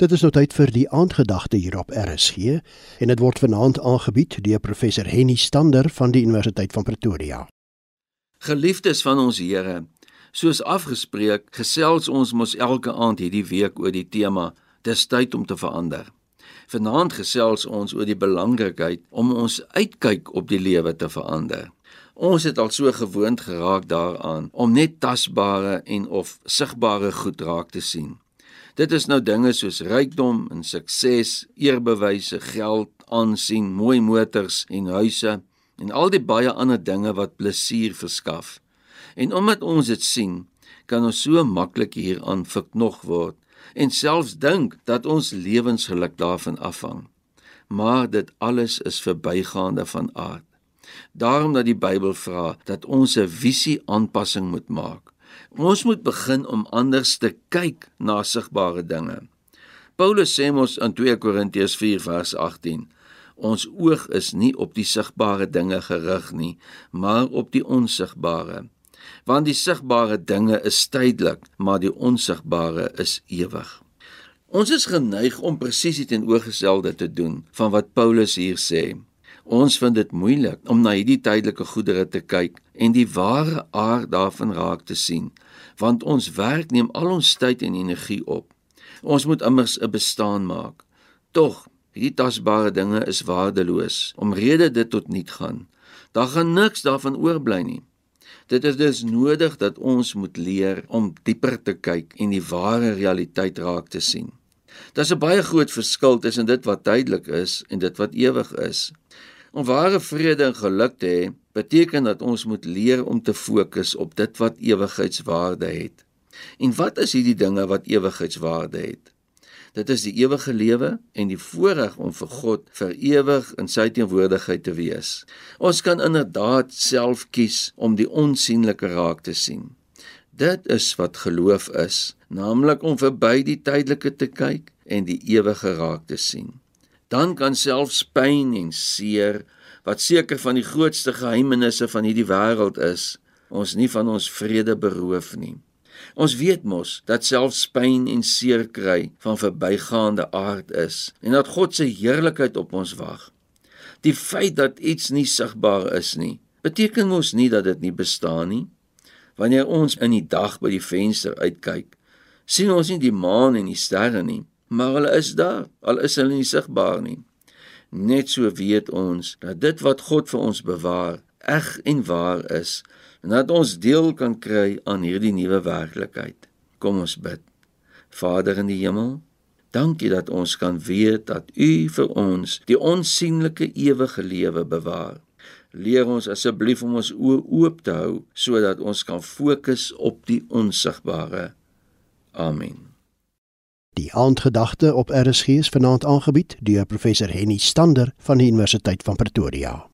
Dit is nou tyd vir die aandgedagte hier op RSG en dit word vanaand aangebied deur professor Henny Stander van die Universiteit van Pretoria. Geliefdes van ons Here, soos afgespreek, gesels ons mos elke aand hierdie week oor die tema Dis tyd om te verander. Vanaand gesels ons oor die belangrikheid om ons uitkyk op die lewe te verander. Ons het al so gewoond geraak daaraan om net tasbare en of sigbare goed raak te sien. Dit is nou dinge soos rykdom en sukses, eerbewyse, geld, aansien, mooi motors en huise en al die baie ander dinge wat plesier verskaf. En omdat ons dit sien, kan ons so maklik hieraan verknog word en selfs dink dat ons lewensgeluk daarvan afhang. Maar dit alles is verbygaande van aard. Daarom dat die Bybel vra dat ons 'n visie aanpassing moet maak. Ons moet begin om anders te kyk na sigbare dinge. Paulus sê mos in 2 Korintiërs 4 vers 18: Ons oog is nie op die sigbare dinge gerig nie, maar op die onsigbare. Want die sigbare dinge is tydelik, maar die onsigbare is ewig. Ons is geneig om presies die teenoorgestelde te doen van wat Paulus hier sê. Ons vind dit moeilik om na hierdie tydelike goedere te kyk en die ware aard daarvan raak te sien, want ons werk neem al ons tyd en energie op. Ons moet immers 'n bestaan maak. Tog, hierdie tasbare dinge is waardeloos omrede dit tot niet gaan. Daar gaan niks daarvan oorbly nie. Dit is dus nodig dat ons moet leer om dieper te kyk en die ware realiteit raak te sien. Daar's 'n baie groot verskil tussen dit wat tydelik is en dit wat ewig is. Om ware vrede en geluk te hê, beteken dat ons moet leer om te fokus op dit wat ewigheidswaarde het. En wat is hierdie dinge wat ewigheidswaarde het? Dit is die ewige lewe en die voorreg om vir God vir ewig in sy teenwoordigheid te wees. Ons kan inderdaad self kies om die onsigbare raak te sien. Dit is wat geloof is, naamlik om verby die tydelike te kyk en die ewige raak te sien dan kan selfs pyn en seer wat seker van die grootste geheimenisse van hierdie wêreld is, ons nie van ons vrede beroof nie. Ons weet mos dat selfs pyn en seer kry van verbygaande aard is en dat God se heerlikheid op ons wag. Die feit dat iets nie sigbaar is nie, beteken mos nie dat dit nie bestaan nie. Wanneer ons in die dag by die venster uitkyk, sien ons nie die maan en die sterre nie, maar hulle is daar, al is hulle nie sigbaar nie. Net so weet ons dat dit wat God vir ons bewaar, eg en waar is, en dat ons deel kan kry aan hierdie nuwe werklikheid. Kom ons bid. Vader in die hemel, dankie dat ons kan weet dat U vir ons die onsigbare ewige lewe bewaar. Leer ons asseblief om ons oë oop te hou sodat ons kan fokus op die onsigbare. Amen. Die aandgedagte op RSG is vanaand aangebied deur professor Henny Stander van die Universiteit van Pretoria.